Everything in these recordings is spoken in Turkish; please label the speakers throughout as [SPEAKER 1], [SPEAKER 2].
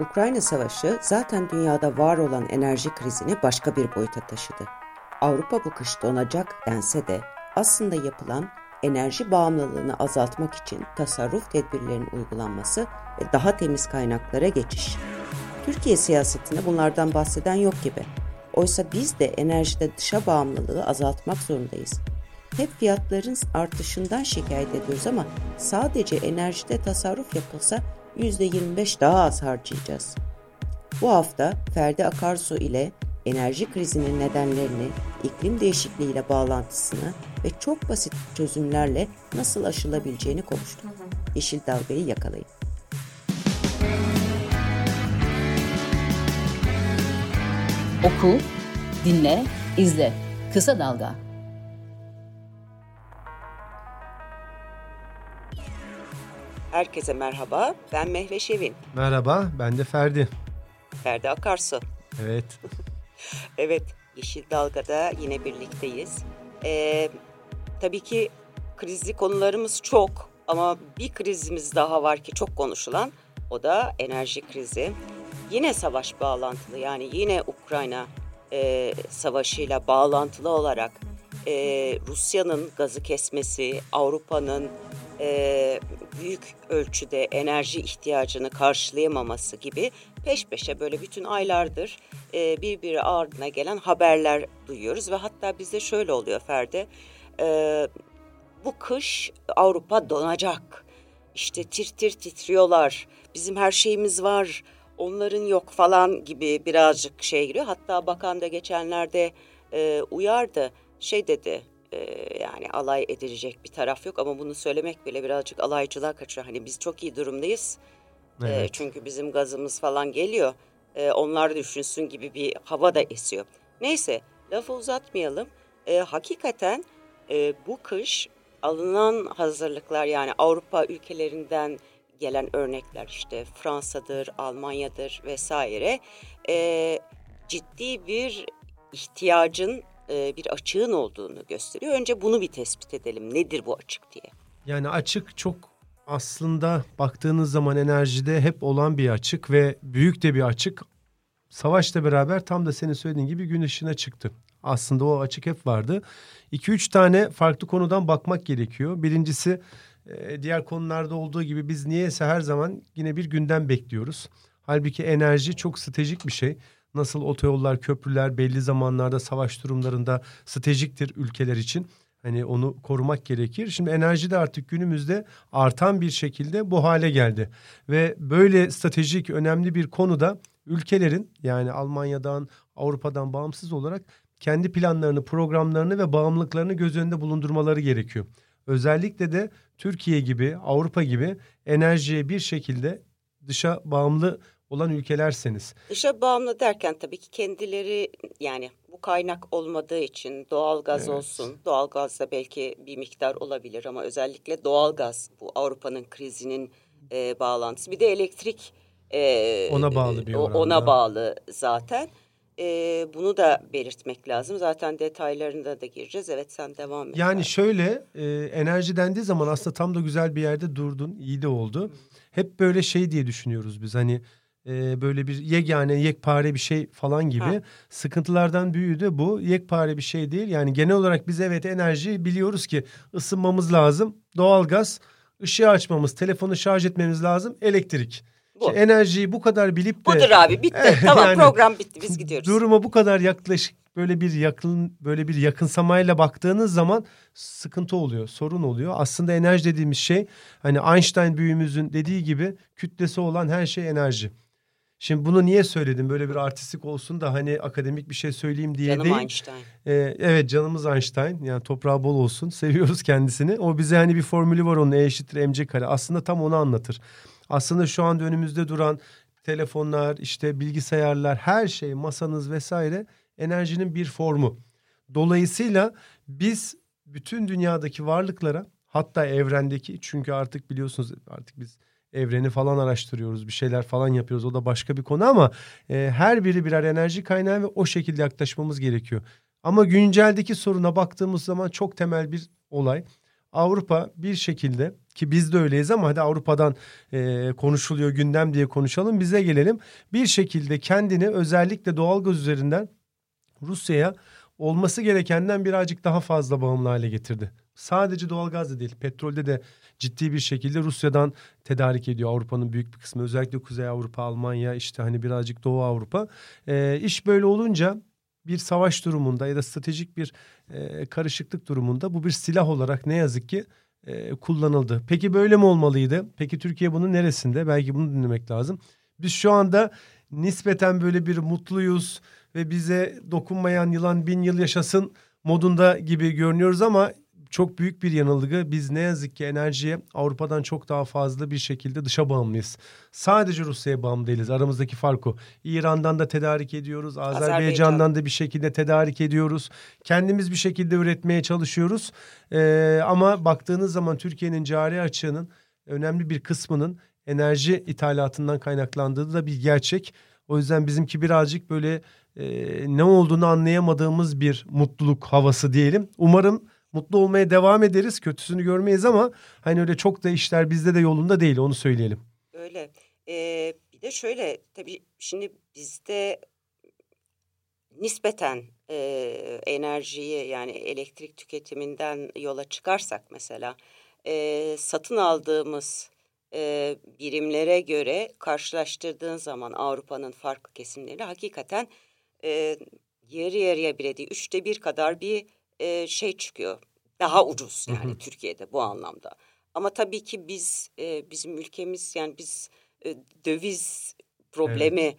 [SPEAKER 1] Ukrayna Savaşı zaten dünyada var olan enerji krizini başka bir boyuta taşıdı. Avrupa bu kış donacak dense de aslında yapılan enerji bağımlılığını azaltmak için tasarruf tedbirlerinin uygulanması ve daha temiz kaynaklara geçiş. Türkiye siyasetinde bunlardan bahseden yok gibi. Oysa biz de enerjide dışa bağımlılığı azaltmak zorundayız. Hep fiyatların artışından şikayet ediyoruz ama sadece enerjide tasarruf yapılsa %25 daha az harcayacağız. Bu hafta Ferdi Akarsu ile enerji krizinin nedenlerini, iklim değişikliğiyle bağlantısını ve çok basit çözümlerle nasıl aşılabileceğini konuştuk. Yeşil Dalga'yı yakalayın.
[SPEAKER 2] Oku, dinle, izle. Kısa Dalga.
[SPEAKER 1] Herkese merhaba, ben Mehveş Evin.
[SPEAKER 3] Merhaba, ben de Ferdi.
[SPEAKER 1] Ferdi Akarsu.
[SPEAKER 3] Evet.
[SPEAKER 1] evet, Yeşil Dalga'da yine birlikteyiz. Ee, tabii ki krizli konularımız çok ama bir krizimiz daha var ki çok konuşulan. O da enerji krizi. Yine savaş bağlantılı yani yine Ukrayna e, savaşıyla bağlantılı olarak e, Rusya'nın gazı kesmesi, Avrupa'nın e, büyük ölçüde enerji ihtiyacını karşılayamaması gibi peş peşe böyle bütün aylardır e, birbiri ardına gelen haberler duyuyoruz ve hatta bizde şöyle oluyor Ferdi. E, bu kış Avrupa donacak. İşte tir tir titriyorlar. Bizim her şeyimiz var. Onların yok falan gibi birazcık şey giriyor. Hatta bakan da geçenlerde e, uyardı. Şey dedi yani alay edilecek bir taraf yok ama bunu söylemek bile birazcık alaycılığa kaçıyor. Hani biz çok iyi durumdayız. E, evet. E, çünkü bizim gazımız falan geliyor. E, onlar düşünsün gibi bir hava da esiyor. Neyse lafı uzatmayalım. E, hakikaten e, bu kış alınan hazırlıklar yani Avrupa ülkelerinden gelen örnekler işte Fransa'dır, Almanya'dır vesaire e, ciddi bir ihtiyacın e, bir açığın olduğunu gösteriyor. Önce bunu bir tespit edelim. Nedir bu açık diye.
[SPEAKER 3] Yani açık çok aslında baktığınız zaman enerjide hep olan bir açık ve büyük de bir açık. Savaşla beraber tam da senin söylediğin gibi gün ışığına çıktı. Aslında o açık hep vardı. 2-3 tane farklı konudan bakmak gerekiyor. Birincisi e, diğer konularda olduğu gibi biz niyeyse her zaman yine bir günden bekliyoruz. Halbuki enerji çok stratejik bir şey. Nasıl otoyollar, köprüler belli zamanlarda savaş durumlarında stratejiktir ülkeler için. Hani onu korumak gerekir. Şimdi enerji de artık günümüzde artan bir şekilde bu hale geldi. Ve böyle stratejik önemli bir konuda ülkelerin yani Almanya'dan, Avrupa'dan bağımsız olarak kendi planlarını, programlarını ve bağımlılıklarını göz önünde bulundurmaları gerekiyor. Özellikle de Türkiye gibi, Avrupa gibi enerjiye bir şekilde dışa bağımlı olan ülkelerseniz.
[SPEAKER 1] Dışa bağımlı derken tabii ki kendileri yani bu kaynak olmadığı için doğal gaz evet. olsun. Doğal gaz da belki bir miktar olabilir ama özellikle doğal gaz bu Avrupa'nın krizinin e, bağlantısı. Bir de elektrik
[SPEAKER 3] e, ona bağlı bir oranda.
[SPEAKER 1] Ona bağlı zaten. E, bunu da belirtmek lazım. Zaten detaylarında da gireceğiz. Evet sen devam et.
[SPEAKER 3] Yani şöyle e, enerji dendiği zaman aslında tam da güzel bir yerde durdun. İyi de oldu. Hep böyle şey diye düşünüyoruz biz. Hani e, böyle bir yegane yekpare bir şey falan gibi. Ha. Sıkıntılardan büyüğü de bu. Yekpare bir şey değil. Yani genel olarak biz evet enerji biliyoruz ki ısınmamız lazım. Doğalgaz, ışığı açmamız, telefonu şarj etmemiz lazım. Elektrik. Bu. İşte enerjiyi bu kadar bilip de...
[SPEAKER 1] Budur abi bitti. tamam yani, program bitti biz gidiyoruz.
[SPEAKER 3] Duruma bu kadar yaklaşık böyle bir yakın böyle bir yakınsamayla baktığınız zaman sıkıntı oluyor, sorun oluyor. Aslında enerji dediğimiz şey hani Einstein büyüğümüzün dediği gibi kütlesi olan her şey enerji. Şimdi bunu niye söyledim? Böyle bir artistik olsun da hani akademik bir şey söyleyeyim diye
[SPEAKER 1] Canım
[SPEAKER 3] değil.
[SPEAKER 1] Einstein.
[SPEAKER 3] Ee, evet canımız Einstein. Yani toprağı bol olsun. Seviyoruz kendisini. O bize hani bir formülü var onun E eşittir mc kare. Aslında tam onu anlatır. Aslında şu anda önümüzde duran telefonlar, işte bilgisayarlar, her şey, masanız vesaire enerjinin bir formu. Dolayısıyla biz bütün dünyadaki varlıklara hatta evrendeki çünkü artık biliyorsunuz artık biz evreni falan araştırıyoruz. Bir şeyler falan yapıyoruz. O da başka bir konu ama e, her biri birer enerji kaynağı ve o şekilde yaklaşmamız gerekiyor. Ama günceldeki soruna baktığımız zaman çok temel bir olay. Avrupa bir şekilde ki biz de öyleyiz ama hadi Avrupa'dan e, konuşuluyor gündem diye konuşalım bize gelelim. Bir şekilde kendini özellikle doğalgaz üzerinden Rusya'ya olması gerekenden birazcık daha fazla bağımlı hale getirdi. Sadece doğalgaz da değil petrolde de ciddi bir şekilde Rusya'dan tedarik ediyor Avrupa'nın büyük bir kısmı. Özellikle Kuzey Avrupa, Almanya işte hani birazcık Doğu Avrupa. E, iş böyle olunca bir savaş durumunda ya da stratejik bir e, karışıklık durumunda bu bir silah olarak ne yazık ki e, kullanıldı. Peki böyle mi olmalıydı? Peki Türkiye bunun neresinde? Belki bunu dinlemek lazım. Biz şu anda nispeten böyle bir mutluyuz ve bize dokunmayan yılan bin yıl yaşasın modunda gibi görünüyoruz ama çok büyük bir yanılgı. Biz ne yazık ki enerjiye Avrupa'dan çok daha fazla bir şekilde dışa bağımlıyız. Sadece Rusya'ya bağımlı değiliz. Aramızdaki fark o. İran'dan da tedarik ediyoruz. Azerbaycan'dan Azerbaycan. da bir şekilde tedarik ediyoruz. Kendimiz bir şekilde üretmeye çalışıyoruz. Ee, ama baktığınız zaman Türkiye'nin cari açığının önemli bir kısmının enerji ithalatından kaynaklandığı da bir gerçek. O yüzden bizimki birazcık böyle e, ne olduğunu anlayamadığımız bir mutluluk havası diyelim. Umarım mutlu olmaya devam ederiz. Kötüsünü görmeyiz ama hani öyle çok da işler bizde de yolunda değil onu söyleyelim.
[SPEAKER 1] Öyle. Ee, bir de şöyle tabii şimdi bizde nispeten e, enerjiyi yani elektrik tüketiminden yola çıkarsak mesela e, satın aldığımız e, birimlere göre karşılaştırdığın zaman Avrupa'nın farklı kesimleri hakikaten e, yarı yarıya bile değil üçte bir kadar bir e, şey çıkıyor. Daha ucuz yani Türkiye'de bu anlamda. Ama tabii ki biz e, bizim ülkemiz yani biz e, döviz problemi evet.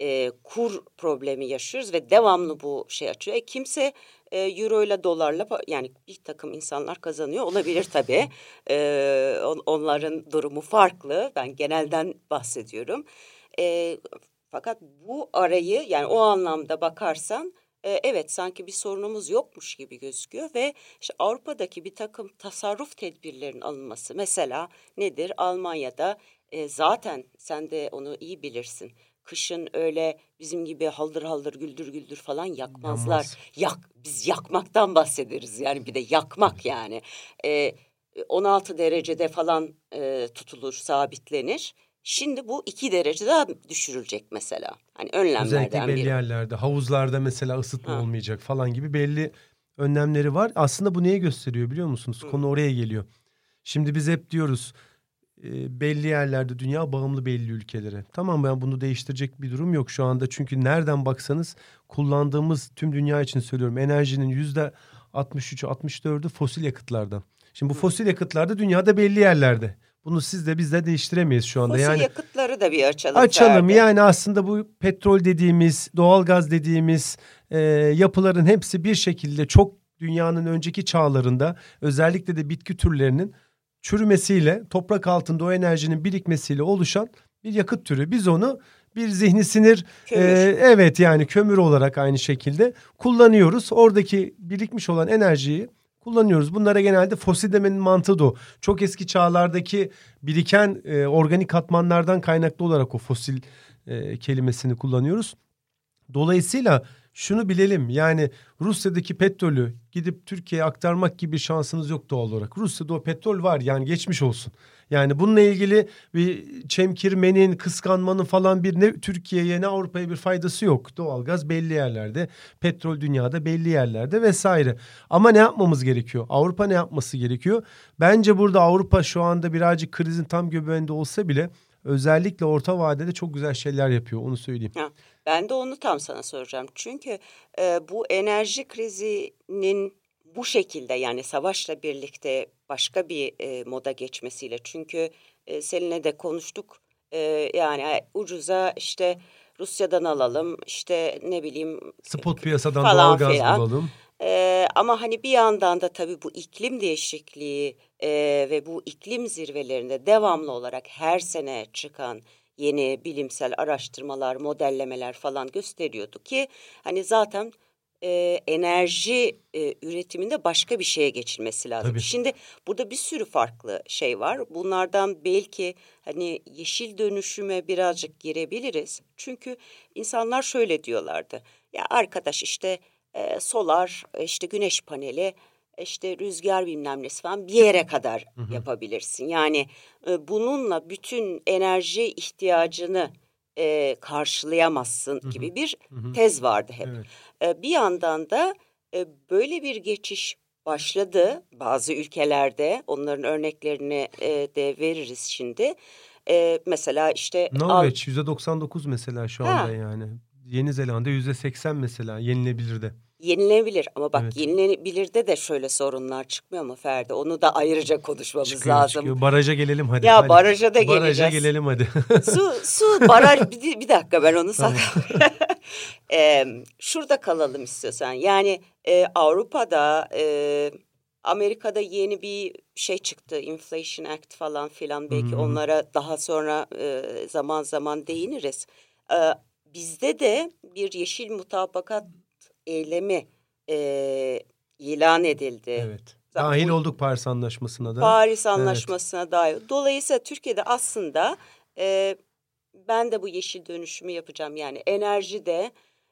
[SPEAKER 1] e, kur problemi yaşıyoruz ve devamlı bu şey açıyor. E, kimse e, euro ile dolarla yani bir takım insanlar kazanıyor olabilir tabii. e, on, onların durumu farklı. Ben genelden bahsediyorum. E, fakat bu arayı yani o anlamda bakarsan e, evet sanki bir sorunumuz yokmuş gibi gözüküyor ve işte Avrupa'daki bir takım tasarruf tedbirlerinin alınması mesela nedir? Almanya'da e, zaten sen de onu iyi bilirsin. Kışın öyle bizim gibi haldır haldır güldür güldür falan yakmazlar. Yanmaz. Yak biz yakmaktan bahsederiz yani bir de yakmak yani. E, 16 derecede falan e, tutulur, sabitlenir. Şimdi bu iki derece daha düşürülecek mesela. Hani önlemlerden
[SPEAKER 3] Özellikle belli biri. yerlerde, havuzlarda mesela ısıtma ha. olmayacak falan gibi belli önlemleri var. Aslında bu neyi gösteriyor biliyor musunuz? Hı. Konu oraya geliyor. Şimdi biz hep diyoruz e, belli yerlerde dünya bağımlı belli ülkelere. Tamam ben bunu değiştirecek bir durum yok şu anda. Çünkü nereden baksanız kullandığımız tüm dünya için söylüyorum enerjinin yüzde 63'ü 64'ü fosil yakıtlardan. Şimdi bu fosil yakıtlar da dünyada belli yerlerde. Bunu siz de biz de değiştiremeyiz şu anda.
[SPEAKER 1] Fosil
[SPEAKER 3] yani
[SPEAKER 1] yakıtları da bir açalım.
[SPEAKER 3] Açalım Ferdi. yani aslında bu petrol dediğimiz, doğalgaz dediğimiz e, yapıların hepsi bir şekilde çok dünyanın önceki çağlarında özellikle de bitki türlerinin çürümesiyle toprak altında o enerjinin birikmesiyle oluşan bir yakıt türü. Biz onu bir zihni sinir e, evet yani kömür olarak aynı şekilde kullanıyoruz. Oradaki birikmiş olan enerjiyi kullanıyoruz. Bunlara genelde fosil demenin mantığı da o. Çok eski çağlardaki biriken e, organik katmanlardan kaynaklı olarak o fosil e, kelimesini kullanıyoruz. Dolayısıyla şunu bilelim yani Rusya'daki petrolü gidip Türkiye'ye aktarmak gibi şansınız yok doğal olarak. Rusya'da o petrol var yani geçmiş olsun. Yani bununla ilgili bir çemkirmenin, kıskanmanın falan bir ne Türkiye'ye ne Avrupa'ya bir faydası yok. Doğalgaz belli yerlerde, petrol dünyada belli yerlerde vesaire. Ama ne yapmamız gerekiyor? Avrupa ne yapması gerekiyor? Bence burada Avrupa şu anda birazcık krizin tam göbeğinde olsa bile özellikle orta vadede çok güzel şeyler yapıyor onu söyleyeyim.
[SPEAKER 1] Ha, ben de onu tam sana soracağım. Çünkü e, bu enerji krizinin bu şekilde yani savaşla birlikte başka bir e, moda geçmesiyle çünkü e, seninle de konuştuk e, yani ucuza işte Rusya'dan alalım işte ne bileyim
[SPEAKER 3] spot piyasadan doğal gaz filan. bulalım.
[SPEAKER 1] E, ama hani bir yandan da tabii bu iklim değişikliği e, ve bu iklim zirvelerinde devamlı olarak her sene çıkan yeni bilimsel araştırmalar, modellemeler falan gösteriyordu ki hani zaten e, enerji e, üretiminde başka bir şeye geçilmesi lazım. Tabii. Şimdi burada bir sürü farklı şey var. Bunlardan belki hani yeşil dönüşüme birazcık girebiliriz. Çünkü insanlar şöyle diyorlardı. Ya arkadaş işte e, solar, işte güneş paneli işte rüzgar bilmem nesi falan bir yere kadar yapabilirsin. Yani e, bununla bütün enerji ihtiyacını e, karşılayamazsın gibi bir tez vardı hep.
[SPEAKER 3] Evet.
[SPEAKER 1] E, bir yandan da e, böyle bir geçiş başladı bazı ülkelerde. Onların örneklerini e, de veririz şimdi. E, mesela işte
[SPEAKER 3] Norveç %99 mesela şu
[SPEAKER 1] Ha.
[SPEAKER 3] anda yani. Yeni Zelanda %80 mesela yenilebilir de.
[SPEAKER 1] Yenilebilir ama bak
[SPEAKER 3] Evet.
[SPEAKER 1] yenilebilirde de şöyle sorunlar çıkmıyor mu Ferdi? Onu da ayrıca konuşmamız
[SPEAKER 3] Çıkıyor,
[SPEAKER 1] lazım.
[SPEAKER 3] çıkıyor. Baraja gelelim hadi.
[SPEAKER 1] Ya
[SPEAKER 3] hadi.
[SPEAKER 1] baraja da
[SPEAKER 3] Baraja
[SPEAKER 1] geleceğiz.
[SPEAKER 3] gelelim hadi.
[SPEAKER 1] Su, su, baraj bir, bir dakika ben onu saklayayım. Ee, şurada kalalım istiyorsan. Yani e, Avrupa'da, e, Amerika'da yeni bir şey çıktı. Inflation Act falan filan. Belki
[SPEAKER 3] hı.
[SPEAKER 1] onlara daha sonra e, zaman zaman değiniriz. Ee, bizde de bir yeşil mutabakat eylemi e, ilan edildi.
[SPEAKER 3] evet.
[SPEAKER 1] Zaten
[SPEAKER 3] Dahil
[SPEAKER 1] bu-
[SPEAKER 3] olduk Paris Anlaşması'na da.
[SPEAKER 1] Paris Anlaşması'na dair. Dolayısıyla Türkiye'de aslında e, ben de bu yeşil dönüşümü yapacağım. Yani enerjide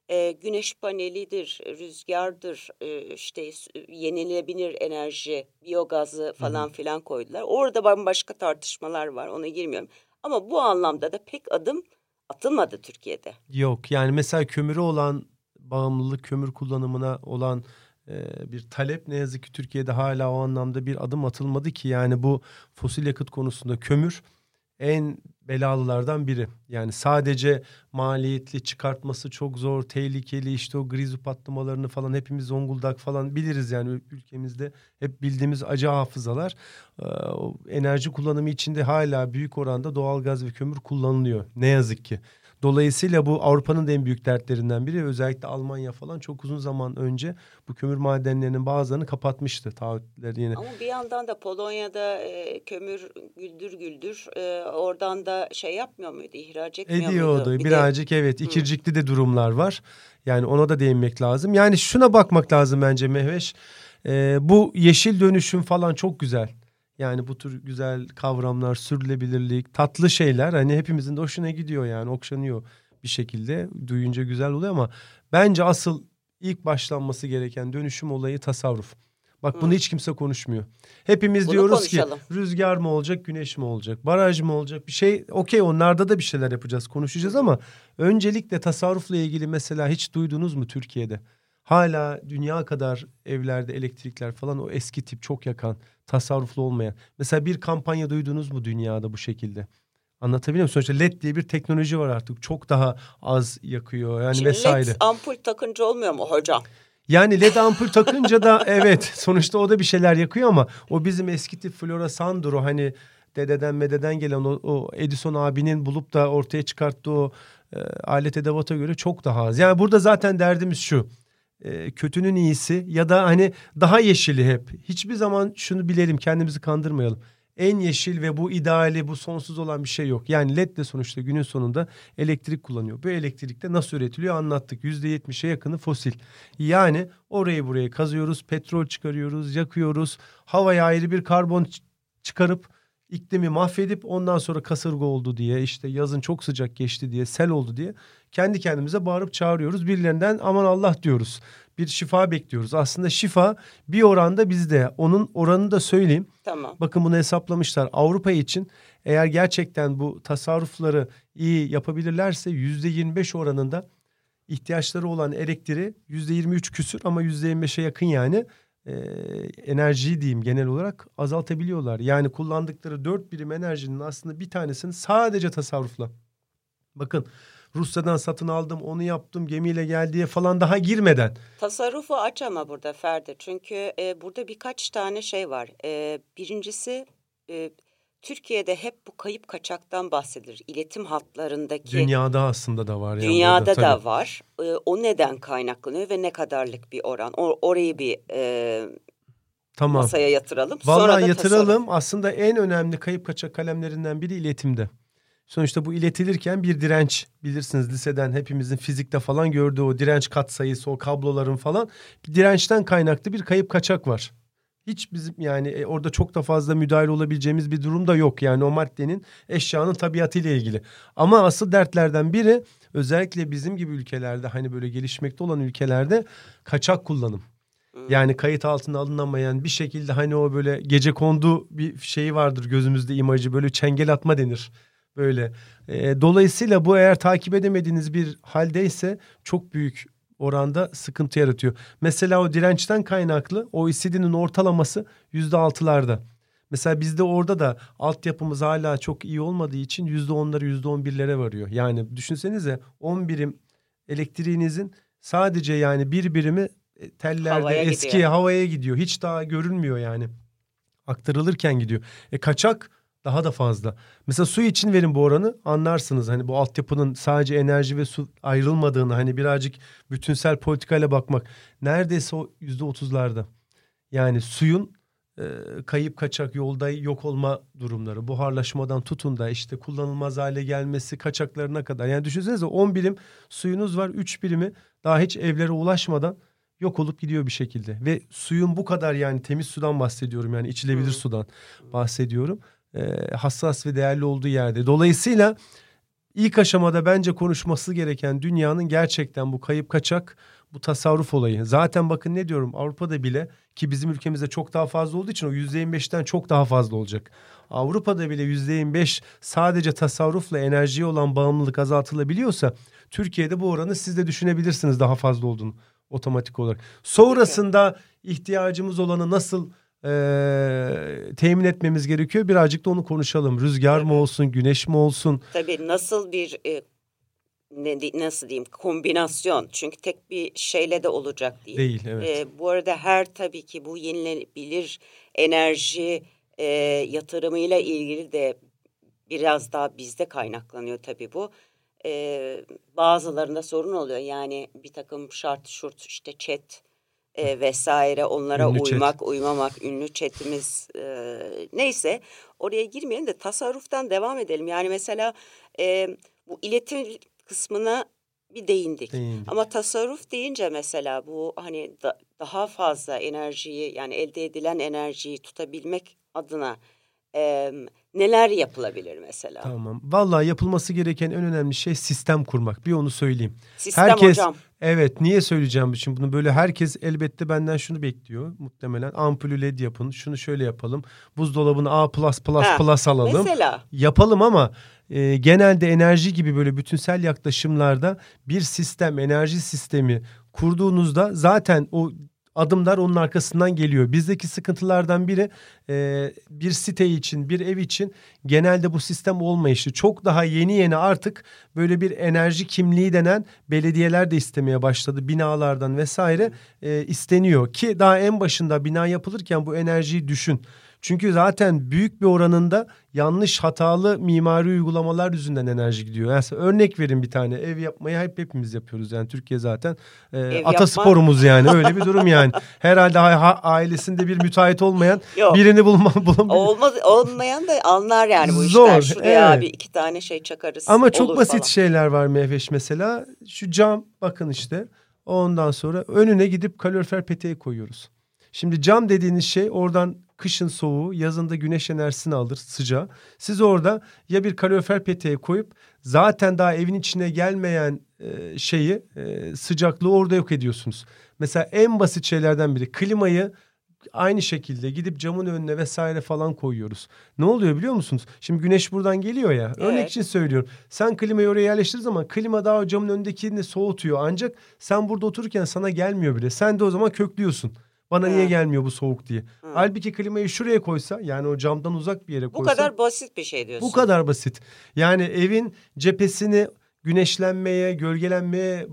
[SPEAKER 1] e, güneş panelidir, rüzgardır, e, işte yenilebilir enerji, biyogazı falan filan koydular. Orada bambaşka tartışmalar var, ona girmiyorum. Ama bu anlamda da pek adım atılmadı Türkiye'de.
[SPEAKER 3] Yok yani mesela kömüre olan bağımlılık kömür kullanımına olan e, bir talep ne yazık ki Türkiye'de hala o anlamda bir adım atılmadı ki yani bu fosil yakıt konusunda kömür en belalılardan biri. Yani sadece maliyetli çıkartması çok zor, tehlikeli işte o grizu patlamalarını falan hepimiz Zonguldak falan biliriz yani ülkemizde hep bildiğimiz acı hafızalar. Ee, enerji kullanımı içinde hala büyük oranda doğalgaz ve kömür kullanılıyor ne yazık ki. Dolayısıyla bu Avrupa'nın da en büyük dertlerinden biri. Özellikle Almanya falan çok uzun zaman önce bu kömür madenlerinin bazılarını kapatmıştı taahhütleri yine.
[SPEAKER 1] Ama bir yandan da Polonya'da e, kömür güldür güldür e, oradan da şey yapmıyor muydu, ihraç etmiyor muydu?
[SPEAKER 3] Ediyordu.
[SPEAKER 1] Bir de-
[SPEAKER 3] Birazcık evet ikircikli de durumlar var. Yani ona da değinmek lazım. Yani şuna bakmak lazım bence Mehveş. Ee, bu yeşil dönüşüm falan çok güzel. Yani bu tür güzel kavramlar, sürülebilirlik, tatlı şeyler hani hepimizin de hoşuna gidiyor yani okşanıyor bir şekilde. Duyunca güzel oluyor ama bence asıl ilk başlanması gereken dönüşüm olayı tasarruf. Bak bunu
[SPEAKER 1] Hı.
[SPEAKER 3] hiç kimse konuşmuyor. Hepimiz
[SPEAKER 1] Bunu
[SPEAKER 3] diyoruz
[SPEAKER 1] konuşalım.
[SPEAKER 3] ki rüzgar mı olacak, güneş mi olacak, baraj mı olacak bir şey. Okey onlarda da bir şeyler yapacağız, konuşacağız ama öncelikle tasarrufla ilgili mesela hiç duydunuz mu Türkiye'de? Hala dünya kadar evlerde elektrikler falan o eski tip çok yakan, tasarruflu olmayan. Mesela bir kampanya duydunuz mu dünyada bu şekilde? Anlatabiliyor muyum? Sonuçta LED diye bir teknoloji var artık. Çok daha az yakıyor yani
[SPEAKER 1] Şimdi
[SPEAKER 3] vesaire.
[SPEAKER 1] led ampul takınca olmuyor mu hocam?
[SPEAKER 3] Yani led ampul takınca da evet sonuçta o da bir şeyler yakıyor ama o bizim eski tip floresandır o hani dededen mededen gelen o, o Edison abinin bulup da ortaya çıkarttığı o e, alet edevata göre çok daha az. Yani burada zaten derdimiz şu e, kötünün iyisi ya da hani daha yeşili hep. Hiçbir zaman şunu bilelim kendimizi kandırmayalım. En yeşil ve bu ideali bu sonsuz olan bir şey yok. Yani led de sonuçta günün sonunda elektrik kullanıyor. Bu elektrik de nasıl üretiliyor anlattık. %70'e yakını fosil. Yani orayı buraya kazıyoruz, petrol çıkarıyoruz, yakıyoruz. Havaya ayrı bir karbon çıkarıp iklimi mahvedip ondan sonra kasırga oldu diye işte yazın çok sıcak geçti diye sel oldu diye kendi kendimize bağırıp çağırıyoruz. Birilerinden aman Allah diyoruz. Bir şifa bekliyoruz. Aslında şifa bir oranda bizde. Onun oranını da söyleyeyim.
[SPEAKER 1] Tamam.
[SPEAKER 3] Bakın bunu hesaplamışlar. Avrupa için eğer gerçekten bu tasarrufları iyi yapabilirlerse yüzde 25 oranında ihtiyaçları olan elektriği yüzde 23 küsür ama yüzde 25'e yakın yani e, enerjiyi diyeyim genel olarak azaltabiliyorlar. Yani kullandıkları dört birim enerjinin aslında bir tanesini sadece tasarrufla. Bakın Rusya'dan satın aldım onu yaptım gemiyle geldiye falan daha girmeden.
[SPEAKER 1] Tasarrufu aç ama burada Ferdi. Çünkü e, burada birkaç tane şey var. E, birincisi e, Türkiye'de hep bu kayıp kaçaktan bahsedilir. İletim hatlarındaki
[SPEAKER 3] Dünyada aslında da var. yani
[SPEAKER 1] dünyada
[SPEAKER 3] burada,
[SPEAKER 1] da var. E, o neden kaynaklanıyor ve ne kadarlık bir oran? O, orayı bir e,
[SPEAKER 3] Tamam.
[SPEAKER 1] masaya yatıralım. Sonra
[SPEAKER 3] Vallahi
[SPEAKER 1] da
[SPEAKER 3] yatıralım.
[SPEAKER 1] tasarruf.
[SPEAKER 3] Aslında en önemli kayıp kaçak kalemlerinden biri iletimde. Sonuçta bu iletilirken bir direnç bilirsiniz liseden hepimizin fizikte falan gördüğü o direnç katsayısı o kabloların falan bir dirençten kaynaklı bir kayıp kaçak var. Hiç bizim yani e, orada çok da fazla müdahale olabileceğimiz bir durum da yok. Yani o maddenin eşyanın tabiatıyla ilgili. Ama asıl dertlerden biri özellikle bizim gibi ülkelerde hani böyle gelişmekte olan ülkelerde kaçak kullanım. Yani kayıt altına alınamayan bir şekilde hani o böyle gece kondu bir şeyi vardır gözümüzde imajı böyle çengel atma denir. Böyle. E, dolayısıyla bu eğer takip edemediğiniz bir haldeyse çok büyük oranda sıkıntı yaratıyor. Mesela o dirençten kaynaklı OECD'nin ortalaması yüzde altılarda. Mesela bizde orada da altyapımız hala çok iyi olmadığı için yüzde onları yüzde on birlere varıyor. Yani düşünsenize on birim elektriğinizin sadece yani bir birimi e, tellerde
[SPEAKER 1] Havaya
[SPEAKER 3] eski
[SPEAKER 1] gidiyor.
[SPEAKER 3] havaya gidiyor. Hiç daha görünmüyor yani. Aktarılırken gidiyor. E kaçak daha da fazla. Mesela su için verin bu oranı anlarsınız. Hani bu altyapının sadece enerji ve su ayrılmadığını hani birazcık bütünsel politikayla bakmak. Neredeyse o yüzde otuzlarda. Yani suyun e, kayıp kaçak yolda yok olma durumları. Buharlaşmadan tutun da işte kullanılmaz hale gelmesi kaçaklarına kadar. Yani düşünsenize 10 birim suyunuz var 3 birimi daha hiç evlere ulaşmadan yok olup gidiyor bir şekilde. Ve suyun bu kadar yani temiz sudan bahsediyorum yani içilebilir
[SPEAKER 1] Hı.
[SPEAKER 3] sudan bahsediyorum. E, hassas ve değerli olduğu yerde. Dolayısıyla ilk aşamada bence konuşması gereken dünyanın gerçekten bu kayıp kaçak bu tasarruf olayı. Zaten bakın ne diyorum Avrupa'da bile ki bizim ülkemizde çok daha fazla olduğu için o %25'ten çok daha fazla olacak. Avrupa'da bile %25 sadece tasarrufla enerjiye olan bağımlılık azaltılabiliyorsa Türkiye'de bu oranı siz de düşünebilirsiniz daha fazla olduğunu otomatik olarak. Sonrasında ihtiyacımız olanı nasıl eee, temin etmemiz gerekiyor birazcık da onu konuşalım. Rüzgar mı olsun, güneş mi olsun?
[SPEAKER 1] Tabii nasıl bir e, ne nasıl diyeyim kombinasyon çünkü tek bir şeyle de olacak değil.
[SPEAKER 3] Değil, evet.
[SPEAKER 1] E, bu arada her tabii ki bu yenilenebilir enerji e, yatırımıyla ilgili de biraz daha bizde kaynaklanıyor tabii bu. E, bazılarında sorun oluyor yani bir takım şart şurt işte chat e, vesaire onlara
[SPEAKER 3] Ünlü chat.
[SPEAKER 1] uymak uymamak ünlü chatimiz e, neyse oraya girmeyelim de tasarruftan devam edelim. Yani mesela e, bu iletim kısmına bir değindik.
[SPEAKER 3] Değindik.
[SPEAKER 1] Ama tasarruf deyince mesela bu hani da- daha fazla enerjiyi yani elde edilen enerjiyi tutabilmek adına e, neler yapılabilir mesela?
[SPEAKER 3] Tamam. Vallahi yapılması gereken en önemli şey sistem kurmak. Bir onu söyleyeyim.
[SPEAKER 1] Sistem
[SPEAKER 3] herkes
[SPEAKER 1] hocam.
[SPEAKER 3] evet niye söyleyeceğim için bunu böyle herkes elbette benden şunu bekliyor muhtemelen. Ampulü led yapın. Şunu şöyle yapalım. Buzdolabını A++
[SPEAKER 1] Ha,
[SPEAKER 3] plus alalım.
[SPEAKER 1] Mesela
[SPEAKER 3] Yapalım ama e, genelde enerji gibi böyle bütünsel yaklaşımlarda bir sistem, enerji sistemi kurduğunuzda zaten o adımlar onun arkasından geliyor. Bizdeki sıkıntılardan biri e, bir site için, bir ev için genelde bu sistem olmayışı. Çok daha yeni yeni artık böyle bir enerji kimliği denen belediyeler de istemeye başladı. Binalardan vesaire e, isteniyor ki daha en başında bina yapılırken bu enerjiyi düşün. Çünkü zaten büyük bir oranında yanlış hatalı mimari uygulamalar yüzünden enerji gidiyor. Yani örnek verin bir tane ev yapmayı hep hepimiz yapıyoruz yani Türkiye zaten e,
[SPEAKER 1] Ev
[SPEAKER 3] atasporumuz yani öyle bir durum yani. Herhalde ha- ailesinde bir müteahhit olmayan
[SPEAKER 1] Yok.
[SPEAKER 3] birini bulma bulam.
[SPEAKER 1] olmaz olmayan da anlar yani bu
[SPEAKER 3] Zor,
[SPEAKER 1] işler. Şuraya
[SPEAKER 3] evet.
[SPEAKER 1] abi iki tane şey çakarız.
[SPEAKER 3] Ama çok basit
[SPEAKER 1] falan.
[SPEAKER 3] şeyler var Mehveş mesela. Şu cam bakın işte. Ondan sonra önüne gidip kalorifer peteği koyuyoruz. Şimdi cam dediğiniz şey oradan kışın soğuğu, yazında güneş enerjisini alır sıcağı. Siz orada ya bir kalorifer peteği koyup zaten daha evin içine gelmeyen e, şeyi e, sıcaklığı orada yok ediyorsunuz. Mesela en basit şeylerden biri klimayı aynı şekilde gidip camın önüne vesaire falan koyuyoruz. Ne oluyor biliyor musunuz? Şimdi güneş buradan geliyor ya. Örnek
[SPEAKER 1] Evet.
[SPEAKER 3] için söylüyorum. Sen klimayı oraya yerleştirdiğin zaman klima daha camın önündekini soğutuyor. Ancak sen burada otururken sana gelmiyor bile. Sen de o zaman köklüyorsun. Bana niye gelmiyor bu soğuk diye.
[SPEAKER 1] Hı.
[SPEAKER 3] Halbuki klimayı şuraya koysa yani o camdan uzak bir yere
[SPEAKER 1] Bu
[SPEAKER 3] koysa.
[SPEAKER 1] kadar basit bir şey diyorsun.
[SPEAKER 3] Bu kadar basit. Yani evin cephesini güneşlenmeye, gölgelenmeye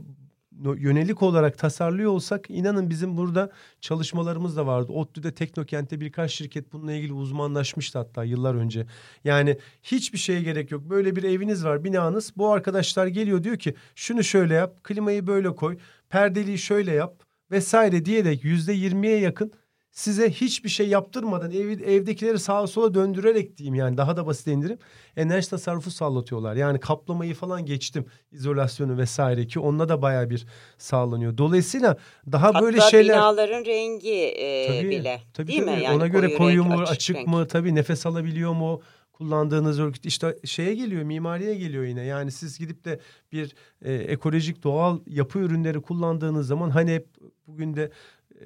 [SPEAKER 3] yönelik olarak tasarlıyor olsak inanın bizim burada çalışmalarımız da vardı. ODTÜ'de Teknokent'te birkaç şirket bununla ilgili uzmanlaşmıştı hatta yıllar önce. Yani hiçbir şeye gerek yok. Böyle bir eviniz var, binanız. Bu arkadaşlar geliyor diyor ki şunu şöyle yap, klimayı böyle koy, perdeliği şöyle yap vesaire diyerek yüzde yirmiye yakın size hiçbir şey yaptırmadan evi, evdekileri sağa sola döndürerek diyeyim yani daha da basit indirim enerji tasarrufu sağlatıyorlar. Yani kaplamayı falan geçtim izolasyonu vesaire ki onunla da baya bir sağlanıyor. Dolayısıyla daha
[SPEAKER 1] Hatta
[SPEAKER 3] böyle şeyler
[SPEAKER 1] binaların rengi e,
[SPEAKER 3] Tabii,
[SPEAKER 1] bile.
[SPEAKER 3] tabii,
[SPEAKER 1] değil
[SPEAKER 3] tabii.
[SPEAKER 1] mi? Yani
[SPEAKER 3] Ona göre
[SPEAKER 1] koyu
[SPEAKER 3] koyu
[SPEAKER 1] renk,
[SPEAKER 3] mu,
[SPEAKER 1] açık
[SPEAKER 3] açık
[SPEAKER 1] renk.
[SPEAKER 3] mı, tabii nefes alabiliyor mu? Kullandığınız örgüt işte şeye geliyor, mimariye geliyor yine. Yani siz gidip de bir e, ekolojik doğal yapı ürünleri kullandığınız zaman hani hep bugün de e,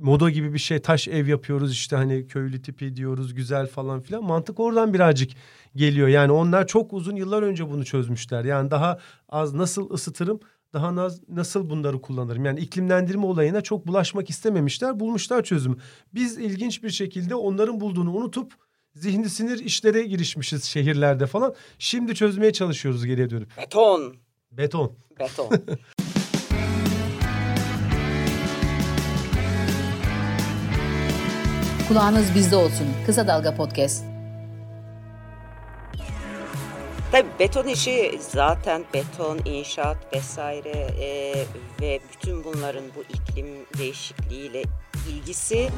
[SPEAKER 3] moda gibi bir şey taş ev yapıyoruz işte hani köylü tipi diyoruz güzel falan filan mantık oradan birazcık geliyor. Yani onlar çok uzun yıllar önce bunu çözmüşler. Yani daha az nasıl ısıtırım daha naz, nasıl bunları kullanırım? Yani iklimlendirme olayına çok bulaşmak istememişler, bulmuşlar çözümü. Biz ilginç bir şekilde onların bulduğunu unutup zihni sinir işlere girişmişiz şehirlerde falan. Şimdi çözmeye çalışıyoruz geriye dönüp.
[SPEAKER 1] Beton.
[SPEAKER 3] Beton.
[SPEAKER 1] Beton.
[SPEAKER 2] Kulağınız bizde olsun. Kısa Dalga Podcast.
[SPEAKER 1] Tabii beton işi zaten beton, inşaat vesaire e, ve bütün bunların bu iklim değişikliğiyle ilgisi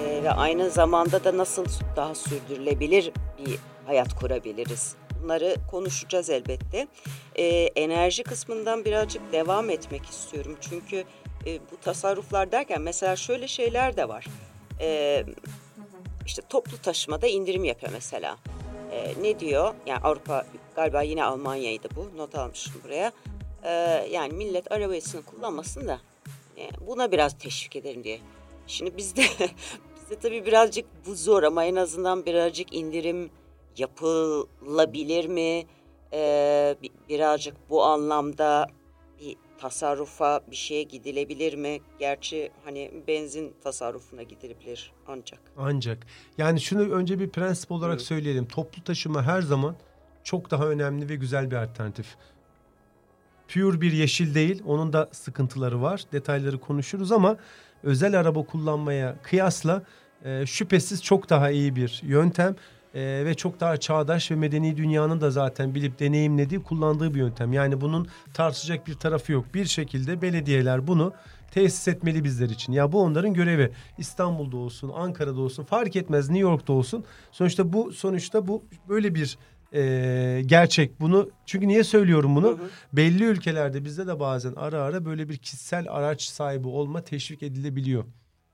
[SPEAKER 1] e, ve aynı zamanda da nasıl daha sürdürülebilir bir hayat kurabiliriz. Bunları konuşacağız elbette. E, enerji kısmından birazcık devam etmek istiyorum. Çünkü e, bu tasarruflar derken mesela şöyle şeyler de var. E, işte toplu taşımada indirim yapıyor mesela. E, ne diyor? Yani Avrupa galiba yine Almanya'ydı bu. Not almışım buraya. E, yani millet arabasını kullanmasın da e, buna biraz teşvik edelim diye. Şimdi bizde bizde tabii birazcık bu zor ama en azından birazcık indirim yapılabilir mi? E, birazcık bu anlamda bir tasarrufa bir şeye gidilebilir mi? Gerçi hani benzin tasarrufuna gidilebilir ancak.
[SPEAKER 3] Ancak. Yani şunu önce bir prensip olarak evet. söyleyelim. Toplu taşıma her zaman çok daha önemli ve güzel bir alternatif. Pure bir yeşil değil. Onun da sıkıntıları var. Detayları konuşuruz ama özel araba kullanmaya kıyasla e, şüphesiz çok daha iyi bir yöntem e, ve çok daha çağdaş ve medeni dünyanın da zaten bilip deneyimlediği kullandığı bir yöntem. Yani bunun tartışacak bir tarafı yok. Bir şekilde belediyeler bunu tesis etmeli bizler için. Ya bu onların görevi. İstanbul'da olsun, Ankara'da olsun, fark etmez New York'ta olsun. Sonuçta bu sonuçta bu böyle bir e, gerçek. Bunu çünkü niye söylüyorum bunu? Hı hı. Belli ülkelerde bizde de bazen ara ara böyle bir kişisel araç sahibi olma teşvik edilebiliyor.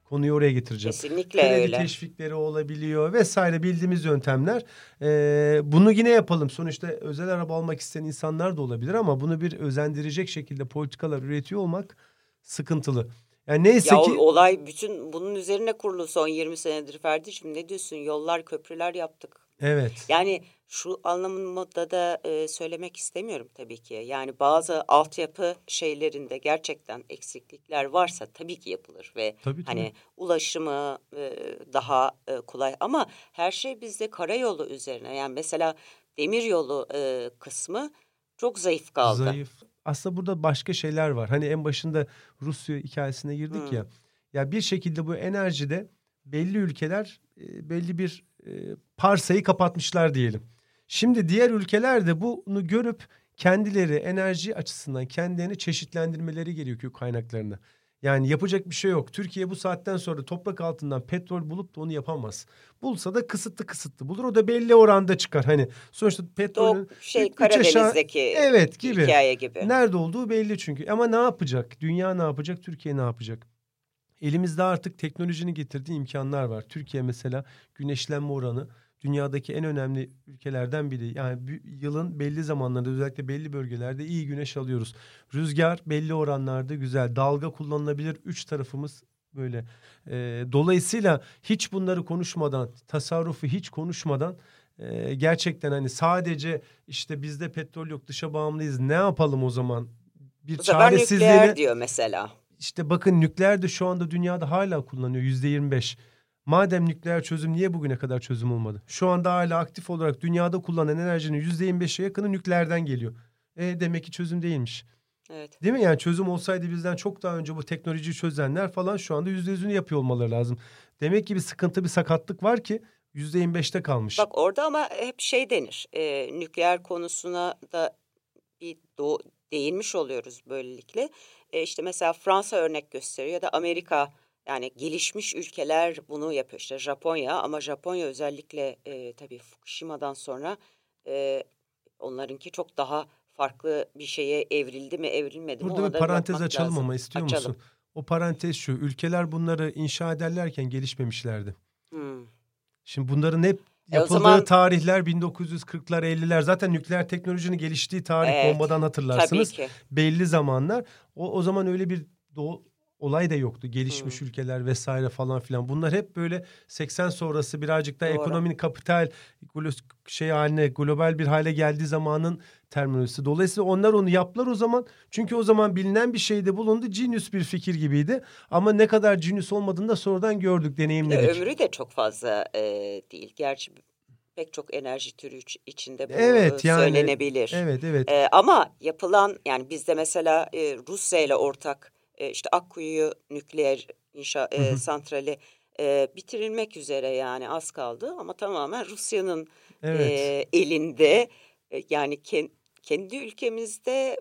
[SPEAKER 3] Konuyu oraya getireceğim.
[SPEAKER 1] Kesinlikle
[SPEAKER 3] Kredi
[SPEAKER 1] öyle.
[SPEAKER 3] teşvikleri olabiliyor vesaire bildiğimiz yöntemler. Ee, bunu yine yapalım. Sonuçta özel araba almak isteyen insanlar da olabilir ama bunu bir özendirecek şekilde politikalar üretiyor olmak sıkıntılı. Yani neyse
[SPEAKER 1] ya
[SPEAKER 3] ki...
[SPEAKER 1] olay bütün bunun üzerine kurulu son 20 senedir Ferdi'cim ne diyorsun? Yollar, köprüler yaptık.
[SPEAKER 3] Evet.
[SPEAKER 1] Yani şu anlamında da e, söylemek istemiyorum tabii ki. Yani bazı altyapı şeylerinde gerçekten eksiklikler varsa tabii ki yapılır ve
[SPEAKER 3] tabii,
[SPEAKER 1] hani
[SPEAKER 3] tabii.
[SPEAKER 1] ulaşımı e, daha e, kolay ama her şey bizde karayolu üzerine. Yani mesela demiryolu e, kısmı çok zayıf kaldı.
[SPEAKER 3] Zayıf. Aslında burada başka şeyler var. Hani en başında Rusya hikayesine girdik hmm. ya. Ya bir şekilde bu enerjide belli ülkeler e, belli bir e, parsayı kapatmışlar diyelim. Şimdi diğer ülkeler de bunu görüp kendileri enerji açısından kendilerini çeşitlendirmeleri gerekiyor kaynaklarını. Yani yapacak bir şey yok. Türkiye bu saatten sonra toprak altından petrol bulup da onu yapamaz. Bulsa da kısıtlı kısıtlı bulur. O da belli oranda çıkar. Hani sonuçta petrolün
[SPEAKER 1] şey Karadeniz'deki
[SPEAKER 3] evet gibi.
[SPEAKER 1] hikaye gibi.
[SPEAKER 3] Nerede olduğu belli çünkü. Ama ne yapacak? Dünya ne yapacak? Türkiye ne yapacak? Elimizde artık teknolojinin getirdiği imkanlar var. Türkiye mesela güneşlenme oranı dünyadaki en önemli ülkelerden biri. Yani yılın belli zamanlarında özellikle belli bölgelerde iyi güneş alıyoruz. Rüzgar belli oranlarda güzel. Dalga kullanılabilir. Üç tarafımız böyle. E, dolayısıyla hiç bunları konuşmadan, tasarrufu hiç konuşmadan e, gerçekten hani sadece işte bizde petrol yok dışa bağımlıyız ne yapalım o zaman?
[SPEAKER 1] Bir Bu çaresizliğine... diyor mesela.
[SPEAKER 3] İşte bakın nükleer de şu anda dünyada hala kullanıyor yüzde yirmi beş. Madem nükleer çözüm niye bugüne kadar çözüm olmadı? Şu anda hala aktif olarak dünyada kullanılan enerjinin yüzde yirmi beşe yakını nükleerden geliyor. E demek ki çözüm değilmiş.
[SPEAKER 1] Evet.
[SPEAKER 3] Değil mi? Yani çözüm olsaydı bizden çok daha önce bu teknolojiyi çözenler falan şu anda yüzde yüzünü yapıyor olmaları lazım. Demek ki bir sıkıntı bir sakatlık var ki yüzde yirmi beşte kalmış.
[SPEAKER 1] Bak orada ama hep şey denir. E, nükleer konusuna da bir do değinmiş oluyoruz böylelikle. E, işte mesela Fransa örnek gösteriyor ya da Amerika yani gelişmiş ülkeler bunu yapıyor. İşte Japonya ama Japonya özellikle e, tabii Fukushima'dan sonra e, onlarınki çok daha farklı bir şeye evrildi mi evrilmedi
[SPEAKER 3] Burada mi? Burada bir parantez açalım lazım. ama istiyor açalım. musun? O parantez şu ülkeler bunları inşa ederlerken gelişmemişlerdi.
[SPEAKER 1] Hmm.
[SPEAKER 3] Şimdi bunların hep e Yapıldığı zaman, tarihler 1940'lar 50'ler zaten nükleer teknolojinin geliştiği tarih evet, bombadan hatırlarsınız. Belli zamanlar. O, o zaman öyle bir doğu, olay da yoktu. Gelişmiş
[SPEAKER 1] Hı.
[SPEAKER 3] ülkeler vesaire falan filan. Bunlar hep böyle 80 sonrası birazcık da
[SPEAKER 1] Doğru.
[SPEAKER 3] ekonominin kapital şey haline global bir hale geldiği zamanın terminolojisi. Dolayısıyla onlar onu yaptılar o zaman. Çünkü o zaman bilinen bir şeyde bulundu. Genius bir fikir gibiydi. Ama ne kadar genius olmadığını da sonradan gördük,
[SPEAKER 1] Bir de
[SPEAKER 3] deneyimledik.
[SPEAKER 1] ömrü de çok fazla e, değil. Gerçi pek çok enerji türü iç- içinde bu
[SPEAKER 3] Evet, yani-
[SPEAKER 1] söylenebilir.
[SPEAKER 3] Evet, evet.
[SPEAKER 1] E, ama yapılan yani bizde mesela e, Rusya ile ortak e, işte Akkuyu nükleer inşa e, santrali e, bitirilmek üzere yani az kaldı ama tamamen Rusya'nın
[SPEAKER 3] Evet.
[SPEAKER 1] e, elinde E, yani ken- kendi ülkemizde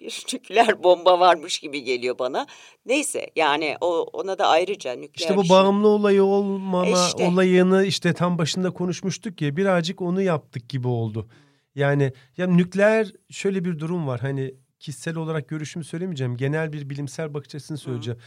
[SPEAKER 1] bir nükleer bomba varmış gibi geliyor bana. Neyse yani o ona da ayrıca nükleer
[SPEAKER 3] İşte bu
[SPEAKER 1] şey-
[SPEAKER 3] bağımlı olayı olmama
[SPEAKER 1] E işte.
[SPEAKER 3] olayını işte tam başında konuşmuştuk ya birazcık onu yaptık gibi oldu. Yani ya nükleer şöyle bir durum var hani kişisel olarak görüşümü söylemeyeceğim genel bir bilimsel bakış açısını söyleyeceğim.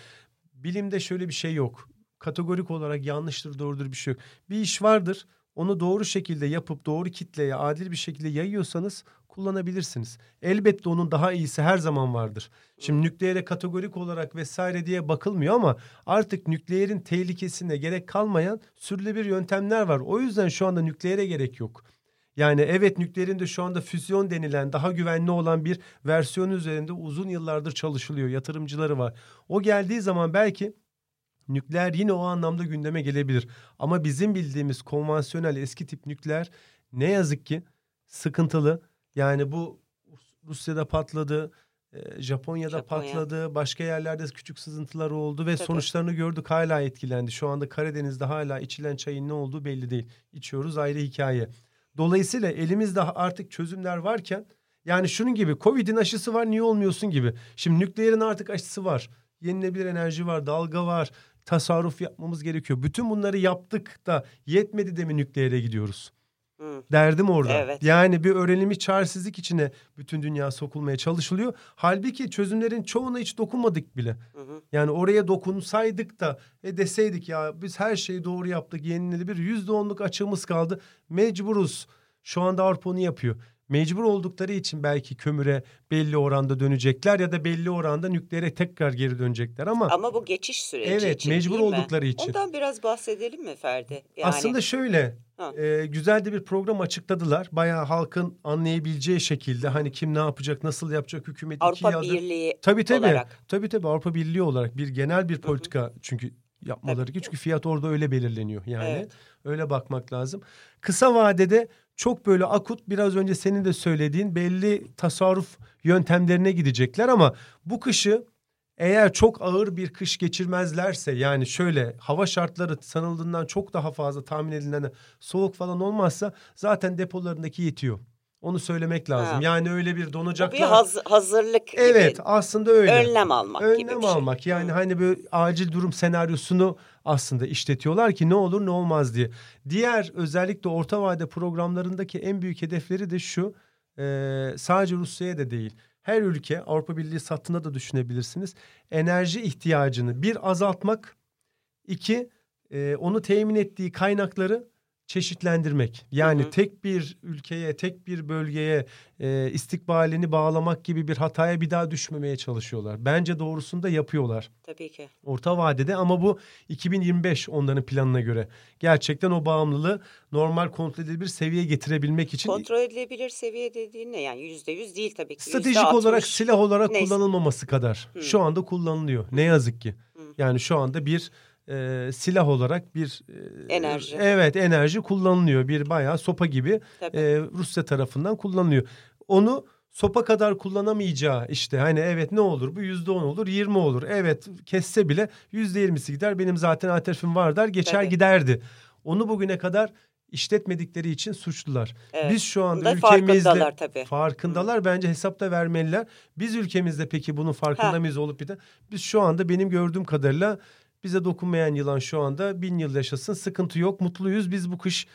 [SPEAKER 3] Bilimde şöyle bir şey yok. Kategorik olarak yanlıştır doğrudur bir şey yok. Bir iş vardır onu doğru şekilde yapıp doğru kitleye adil bir şekilde yayıyorsanız kullanabilirsiniz. Elbette onun daha iyisi her zaman vardır. Şimdi nükleere kategorik olarak vesaire diye bakılmıyor ama artık nükleerin tehlikesine gerek kalmayan sürülebilir yöntemler var. O yüzden şu anda nükleere gerek yok. Yani evet nükleerin de şu anda füzyon denilen daha güvenli olan bir versiyon üzerinde uzun yıllardır çalışılıyor. Yatırımcıları var. O geldiği zaman belki nükleer yine o anlamda gündeme gelebilir. Ama bizim bildiğimiz konvansiyonel eski tip nükleer ne yazık ki sıkıntılı. Yani bu Rusya'da patladı, e, Japonya'da
[SPEAKER 1] Japonya.
[SPEAKER 3] patladı, başka yerlerde küçük sızıntılar oldu ve
[SPEAKER 1] Tabii.
[SPEAKER 3] sonuçlarını gördük hala etkilendi. Şu anda Karadeniz'de hala içilen çayın ne olduğu belli değil. İçiyoruz ayrı hikaye. Dolayısıyla elimizde artık çözümler varken yani şunun gibi Covid'in aşısı var niye olmuyorsun gibi. Şimdi nükleerin artık aşısı var. Yenilebilir enerji var, dalga var. Tasarruf yapmamız gerekiyor. Bütün bunları yaptık da yetmedi de mi nükleere gidiyoruz?
[SPEAKER 1] Hı.
[SPEAKER 3] Derdim orada.
[SPEAKER 1] Evet.
[SPEAKER 3] Yani bir öğrenilmiş çaresizlik içine bütün dünya sokulmaya çalışılıyor. Halbuki çözümlerin çoğuna hiç dokunmadık bile.
[SPEAKER 1] Hı hı.
[SPEAKER 3] Yani oraya dokunsaydık da e deseydik ya biz her şeyi doğru yaptık yenilenebilir yüzde onluk açığımız kaldı mecburuz. Şu anda Avrupa onu yapıyor. Mecbur oldukları için belki kömüre belli oranda dönecekler ya da belli oranda nükleere tekrar geri dönecekler ama,
[SPEAKER 1] Ama bu geçiş süreci
[SPEAKER 3] Evet,
[SPEAKER 1] için
[SPEAKER 3] mecbur
[SPEAKER 1] değil mi?
[SPEAKER 3] oldukları için.
[SPEAKER 1] Ondan biraz bahsedelim mi Ferdi? Yani,
[SPEAKER 3] aslında şöyle e, güzel de bir program açıkladılar. Bayağı halkın anlayabileceği şekilde hani kim ne yapacak nasıl yapacak hükümet iki
[SPEAKER 1] Avrupa
[SPEAKER 3] yıldır-
[SPEAKER 1] Birliği
[SPEAKER 3] Tabii tabii.
[SPEAKER 1] olarak.
[SPEAKER 3] Tabii tabii Avrupa Birliği olarak bir genel bir politika çünkü yapmaları ki çünkü fiyat orada öyle belirleniyor yani.
[SPEAKER 1] Evet.
[SPEAKER 3] Öyle bakmak lazım. Kısa vadede çok böyle akut biraz önce senin de söylediğin belli tasarruf yöntemlerine gidecekler ama bu kışı eğer çok ağır bir kış geçirmezlerse yani şöyle hava şartları sanıldığından çok daha fazla tahmin edilen soğuk falan olmazsa zaten depolarındaki yetiyor. Onu söylemek lazım.
[SPEAKER 1] Ha.
[SPEAKER 3] Yani öyle bir
[SPEAKER 1] Bu
[SPEAKER 3] donacaklar.
[SPEAKER 1] bir haz- hazırlık gibi.
[SPEAKER 3] Evet aslında öyle.
[SPEAKER 1] Önlem almak gibi
[SPEAKER 3] Önlem
[SPEAKER 1] bir şey.
[SPEAKER 3] almak yani
[SPEAKER 1] Hı.
[SPEAKER 3] hani böyle acil durum senaryosunu aslında işletiyorlar ki ne olur ne olmaz diye. Diğer özellikle orta vade programlarındaki en büyük hedefleri de şu e, sadece Rusya'ya da değil. Her ülke Avrupa Birliği sattığında da düşünebilirsiniz. Enerji ihtiyacını bir azaltmak, iki e, onu temin ettiği kaynakları çeşitlendirmek. Yani
[SPEAKER 1] Hı hı.
[SPEAKER 3] tek bir ülkeye, tek bir bölgeye e, istikbalini bağlamak gibi bir hataya bir daha düşmemeye çalışıyorlar. Bence doğrusunu da yapıyorlar
[SPEAKER 1] Tabii ki.
[SPEAKER 3] orta vadede ama bu 2025 onların planına göre. Gerçekten o bağımlılığı normal kontrol edilebilir seviyeye getirebilmek için
[SPEAKER 1] Kontrol edilebilir seviye dediğin ne? Yani yüzde yüz değil tabii ki.
[SPEAKER 3] stratejik
[SPEAKER 1] Yüzde
[SPEAKER 3] olarak
[SPEAKER 1] altmış.
[SPEAKER 3] silah olarak
[SPEAKER 1] Neyse.
[SPEAKER 3] kullanılmaması kadar.
[SPEAKER 1] Hı.
[SPEAKER 3] Şu anda kullanılıyor. Ne yazık ki.
[SPEAKER 1] Hı.
[SPEAKER 3] Yani şu anda bir e, silah olarak bir e,
[SPEAKER 1] Enerji.
[SPEAKER 3] Evet, enerji kullanılıyor. Bir bayağı sopa gibi
[SPEAKER 1] Tabii.
[SPEAKER 3] e, Rusya tarafından kullanılıyor. Onu sopa kadar kullanamayacağı işte hani evet ne olur bu yüzde on olur yirmi olur. Evet kesse bile yüzde yirmisi gider benim zaten alternatifim var der geçer
[SPEAKER 1] Tabii.
[SPEAKER 3] giderdi. Onu bugüne kadar işletmedikleri için suçlular.
[SPEAKER 1] Evet.
[SPEAKER 3] Biz şu anda
[SPEAKER 1] Bunda
[SPEAKER 3] ülkemizde
[SPEAKER 1] farkındalar tabii.
[SPEAKER 3] farkındalar bence hesapta vermeliler. Biz ülkemizde peki bunun farkında
[SPEAKER 1] Ha.
[SPEAKER 3] mıyız olup bir de biz şu anda benim gördüğüm kadarıyla bize dokunmayan yılan şu anda bin yıl yaşasın sıkıntı yok mutluyuz biz bu kış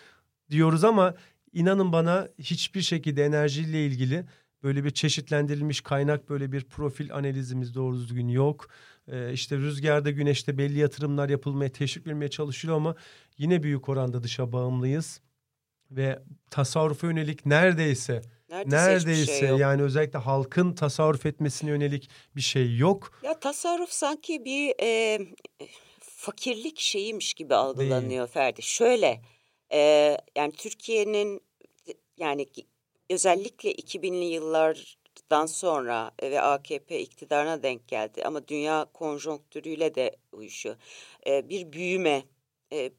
[SPEAKER 3] diyoruz ama inanın bana hiçbir şekilde enerjiyle ilgili böyle bir çeşitlendirilmiş kaynak böyle bir profil analizimiz doğru düzgün yok. Ee, işte rüzgarda güneşte belli yatırımlar yapılmaya teşvik verilmeye çalışılıyor ama yine büyük oranda dışa bağımlıyız ve tasarrufa yönelik neredeyse
[SPEAKER 1] Neredeyse, şey yok.
[SPEAKER 3] yani özellikle halkın tasarruf etmesine yönelik bir şey yok.
[SPEAKER 1] Ya tasarruf sanki bir e, fakirlik şeyiymiş gibi algılanıyor Ferdi. Şöyle e, yani Türkiye'nin yani özellikle 2000'li yıllardan sonra ve AKP iktidarına denk geldi ama dünya konjonktürüyle de uyuşuyor. E, bir büyüme e,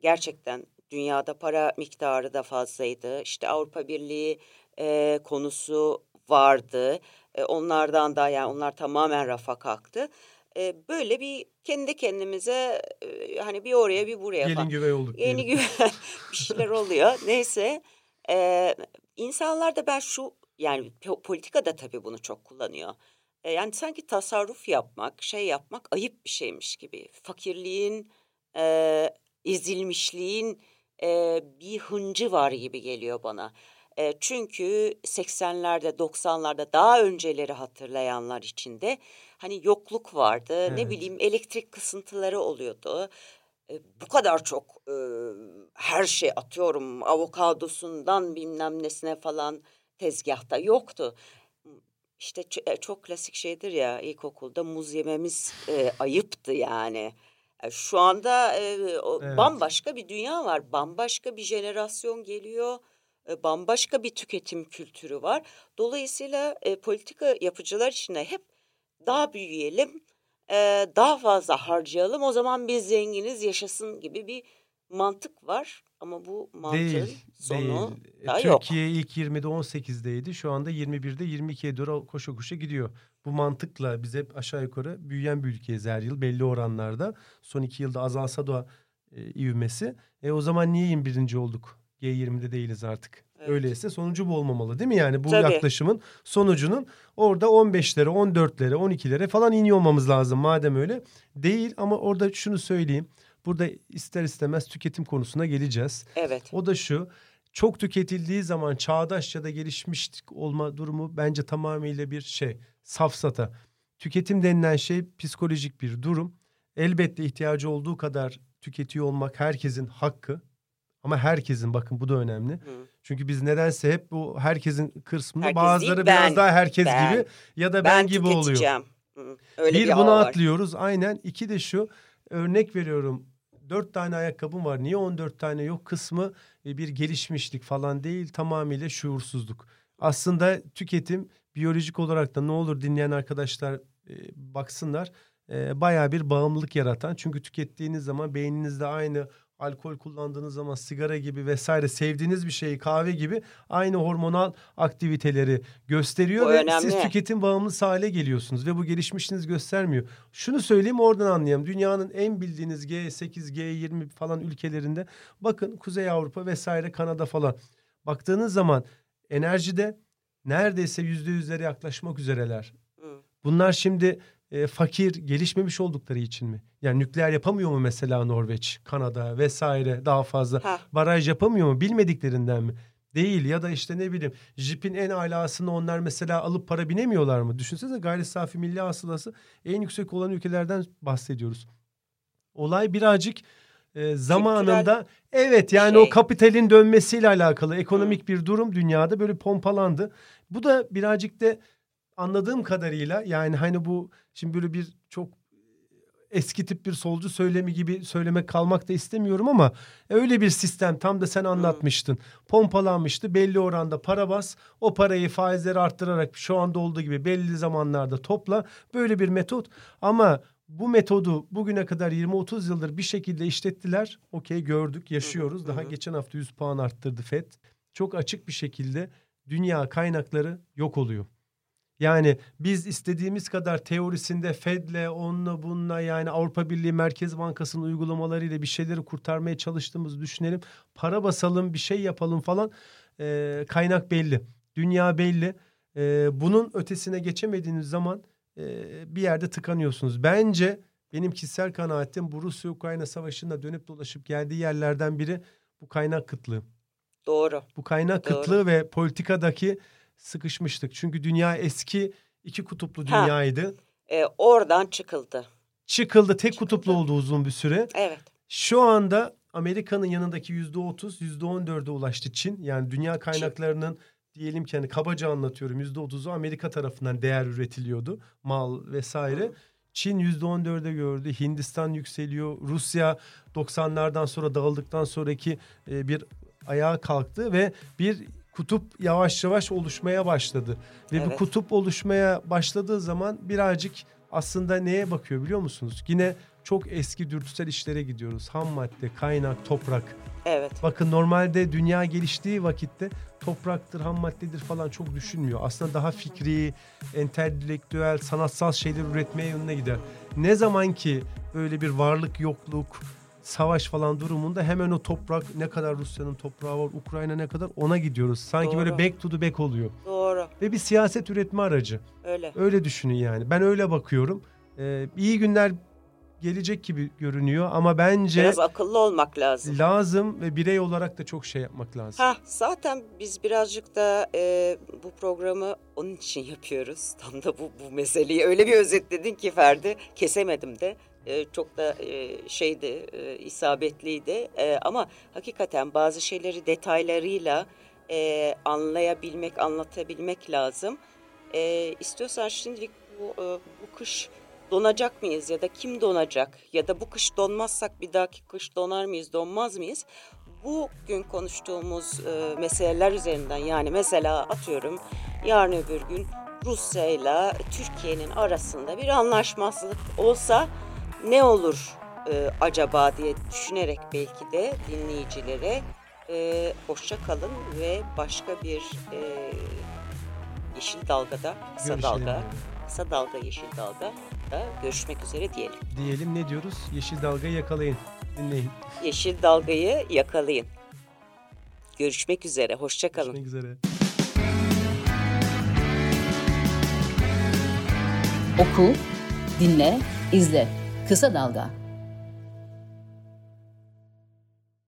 [SPEAKER 1] gerçekten dünyada para miktarı da fazlaydı. İşte Avrupa Birliği e, konusu vardı. E, onlardan da yani onlar tamamen rafa kalktı. E, böyle bir kendi kendimize e, hani bir oraya bir buraya
[SPEAKER 3] Gelin
[SPEAKER 1] falan.
[SPEAKER 3] güvey olduk
[SPEAKER 1] Yeni gibi bir şeyler oluyor. Neyse. E, insanlar da ben şu yani po- politika da tabii bunu çok kullanıyor. E, yani sanki tasarruf yapmak, şey yapmak ayıp bir şeymiş gibi. Fakirliğin, e, ezilmişliğin e, bir hıncı var gibi geliyor bana. E, çünkü 80'lerde 90'larda daha önceleri hatırlayanlar içinde hani yokluk vardı. Ne
[SPEAKER 3] Evet.
[SPEAKER 1] bileyim elektrik kısıntıları oluyordu. E, bu kadar çok e, her şey atıyorum avokadosundan bilmem nesine falan tezgahta yoktu. İşte e, çok klasik şeydir ya ilkokulda muz yememiz e, ayıptı yani. E, Şu anda e,
[SPEAKER 3] Evet.
[SPEAKER 1] bambaşka bir dünya var. Bambaşka bir jenerasyon geliyor. E, Bambaşka bir tüketim kültürü var. Dolayısıyla e, politika yapıcılar için hep daha büyüyelim, e, daha fazla harcayalım. O zaman biz zenginiz yaşasın gibi bir mantık var. Ama bu mantığın
[SPEAKER 3] Değil,
[SPEAKER 1] sonu
[SPEAKER 3] değil.
[SPEAKER 1] Da yok.
[SPEAKER 3] Türkiye ilk 20'de 18'deydi. Şu anda 21'de 22'ye doğru koşa koşa gidiyor. Bu mantıkla biz hep aşağı yukarı büyüyen bir ülkeyiz her yıl belli oranlarda. Son iki yılda azalsa da e, ivmesi. E o zaman niye 21. olduk? G20'de değiliz artık.
[SPEAKER 1] Evet.
[SPEAKER 3] Öyleyse sonucu bu olmamalı değil mi? Yani bu
[SPEAKER 1] Tabii.
[SPEAKER 3] yaklaşımın sonucunun orada 15'lere, 14'lere, 12'lere falan iniyor olmamız lazım madem öyle. Değil ama orada şunu söyleyeyim. Burada ister istemez tüketim konusuna geleceğiz.
[SPEAKER 1] Evet.
[SPEAKER 3] O da şu. Çok tüketildiği zaman çağdaş ya da gelişmiş olma durumu bence tamamıyla bir şey. Safsata. Tüketim denilen şey psikolojik bir durum. Elbette ihtiyacı olduğu kadar tüketiyor olmak herkesin hakkı. Ama herkesin bakın bu da önemli.
[SPEAKER 1] Hı.
[SPEAKER 3] Çünkü biz nedense hep bu herkesin kısmında
[SPEAKER 1] Herkes
[SPEAKER 3] bazıları
[SPEAKER 1] değil,
[SPEAKER 3] biraz
[SPEAKER 1] ben,
[SPEAKER 3] daha herkes
[SPEAKER 1] ben.
[SPEAKER 3] gibi ya da ben,
[SPEAKER 1] Ben
[SPEAKER 3] gibi oluyor.
[SPEAKER 1] Hı. Öyle bir,
[SPEAKER 3] bir bunu
[SPEAKER 1] var.
[SPEAKER 3] atlıyoruz aynen. İki de şu örnek veriyorum. Dört tane ayakkabım var. Niye on dört tane yok kısmı e, bir gelişmişlik falan değil. Tamamıyla şuursuzluk. Aslında tüketim biyolojik olarak da ne olur dinleyen arkadaşlar e, baksınlar. E, bayağı bir bağımlılık yaratan. Çünkü tükettiğiniz zaman beyninizde aynı alkol kullandığınız zaman sigara gibi vesaire sevdiğiniz bir şeyi kahve gibi aynı hormonal aktiviteleri gösteriyor
[SPEAKER 1] Bu
[SPEAKER 3] ve
[SPEAKER 1] önemli.
[SPEAKER 3] siz tüketim bağımlısı hale geliyorsunuz ve bu gelişmişliğiniz göstermiyor. Şunu söyleyeyim oradan anlayalım. Dünyanın en bildiğiniz G8, G20 falan ülkelerinde bakın Kuzey Avrupa vesaire Kanada falan. Baktığınız zaman enerjide neredeyse yüzde yüzlere yaklaşmak üzereler. Bunlar şimdi e, fakir, gelişmemiş oldukları için mi? Yani nükleer yapamıyor mu mesela Norveç, Kanada vesaire daha fazla?
[SPEAKER 1] Ha.
[SPEAKER 3] Baraj yapamıyor mu? Bilmediklerinden mi? Değil ya da işte ne bileyim jipin en alasını onlar mesela alıp para binemiyorlar mı? Düşünsene gayri safi milli hasılası en yüksek olan ülkelerden bahsediyoruz. Olay birazcık e, zamanında evet yani o
[SPEAKER 1] şey.
[SPEAKER 3] kapitalin dönmesiyle alakalı ekonomik bir durum dünyada böyle pompalandı. Bu da birazcık da anladığım kadarıyla yani hani bu şimdi böyle bir çok eski tip bir solcu söylemi gibi söylemek kalmak da istemiyorum ama öyle bir sistem tam da sen anlatmıştın. Pompalanmıştı belli oranda para bas o parayı faizleri arttırarak şu anda olduğu gibi belli zamanlarda topla böyle bir metot ama bu metodu bugüne kadar 20-30 yıldır bir şekilde işlettiler. Okey gördük, yaşıyoruz. Daha geçen hafta 100 puan arttırdı FED. Çok açık bir şekilde dünya kaynakları yok oluyor. Yani biz istediğimiz kadar teorisinde Fed'le, onunla bununla yani Avrupa Birliği Merkez Bankası'nın uygulamalarıyla bir şeyleri kurtarmaya çalıştığımızı düşünelim. Para basalım, bir şey yapalım falan. Ee, kaynak belli. Dünya belli. Ee, bunun ötesine geçemediğiniz zaman e, bir yerde tıkanıyorsunuz. Bence benim kişisel kanaatim bu Rusya-Ukrayna savaşında dönüp dolaşıp geldiği yerlerden biri bu kaynak kıtlığı.
[SPEAKER 1] Doğru.
[SPEAKER 3] Bu kaynak
[SPEAKER 1] Doğru.
[SPEAKER 3] kıtlığı ve politikadaki sıkışmıştık. Çünkü dünya eski iki kutuplu
[SPEAKER 1] Ha.
[SPEAKER 3] dünyaydı.
[SPEAKER 1] E, oradan çıkıldı.
[SPEAKER 3] Çıkıldı tek kutuplu oldu uzun bir süre.
[SPEAKER 1] Evet.
[SPEAKER 3] Şu anda Amerika'nın yanındaki yüzde otuz, yüzde on dörde ulaştı Çin. Yani dünya kaynaklarının diyelim ki hani kabaca anlatıyorum yüzde otuzu Amerika tarafından değer üretiliyordu. Mal vesaire. Çin yüzde on dörde gördü. Hindistan yükseliyor. Rusya 90'lardan sonra dağıldıktan sonraki e, bir ayağa kalktı ve bir kutup yavaş yavaş oluşmaya başladı. Ve bu
[SPEAKER 1] Evet.
[SPEAKER 3] kutup oluşmaya başladığı zaman birazcık aslında neye bakıyor biliyor musunuz? Yine çok eski dürtüsel işlere gidiyoruz. Ham madde, kaynak, toprak.
[SPEAKER 1] Evet.
[SPEAKER 3] Bakın normalde dünya geliştiği vakitte topraktır, ham maddedir falan çok düşünmüyor. Aslında daha fikri, entelektüel, sanatsal şeyler üretmeye yönüne gider. Ne zaman ki böyle bir varlık yokluk, savaş falan durumunda hemen o toprak ne kadar Rusya'nın toprağı var, Ukrayna ne kadar ona gidiyoruz. Sanki böyle
[SPEAKER 1] Doğru.
[SPEAKER 3] back to the back oluyor.
[SPEAKER 1] Doğru.
[SPEAKER 3] Ve bir siyaset üretme aracı.
[SPEAKER 1] Öyle.
[SPEAKER 3] Öyle düşünün yani. Ben öyle bakıyorum. Ee, iyi günler gelecek gibi görünüyor ama bence
[SPEAKER 1] Biraz akıllı olmak lazım.
[SPEAKER 3] lazım ve birey olarak da çok şey yapmak lazım.
[SPEAKER 1] Ha zaten biz birazcık da e, bu programı onun için yapıyoruz. Tam da bu, bu meseleyi öyle bir özetledin ki Ferdi kesemedim de. E, çok da e, şeydi e, isabetliydi E, ama hakikaten bazı şeyleri detaylarıyla e, anlayabilmek anlatabilmek lazım. E, istiyorsan şimdilik bu, e, bu kış donacak mıyız ya da kim donacak ya da bu kış donmazsak bir dahaki kış donar mıyız donmaz mıyız? Bugün konuştuğumuz e, meseleler üzerinden yani mesela atıyorum yarın öbür gün Rusya ile Türkiye'nin arasında bir anlaşmazlık olsa ne olur e, acaba diye düşünerek belki de dinleyicilere e, hoşça kalın ve başka bir e, Yeşil Dalga'da, Kısa
[SPEAKER 3] Görüşelim
[SPEAKER 1] Dalga. Kısa Dalga, Yeşil Dalga da görüşmek üzere diyelim.
[SPEAKER 3] Diyelim ne diyoruz? Yeşil dalgayı yakalayın. Dinleyin.
[SPEAKER 1] Yeşil Dalga'yı yakalayın. Görüşmek üzere, hoşça kalın.
[SPEAKER 3] Görüşmek üzere.
[SPEAKER 2] Oku, dinle, izle. Kısa Dalga.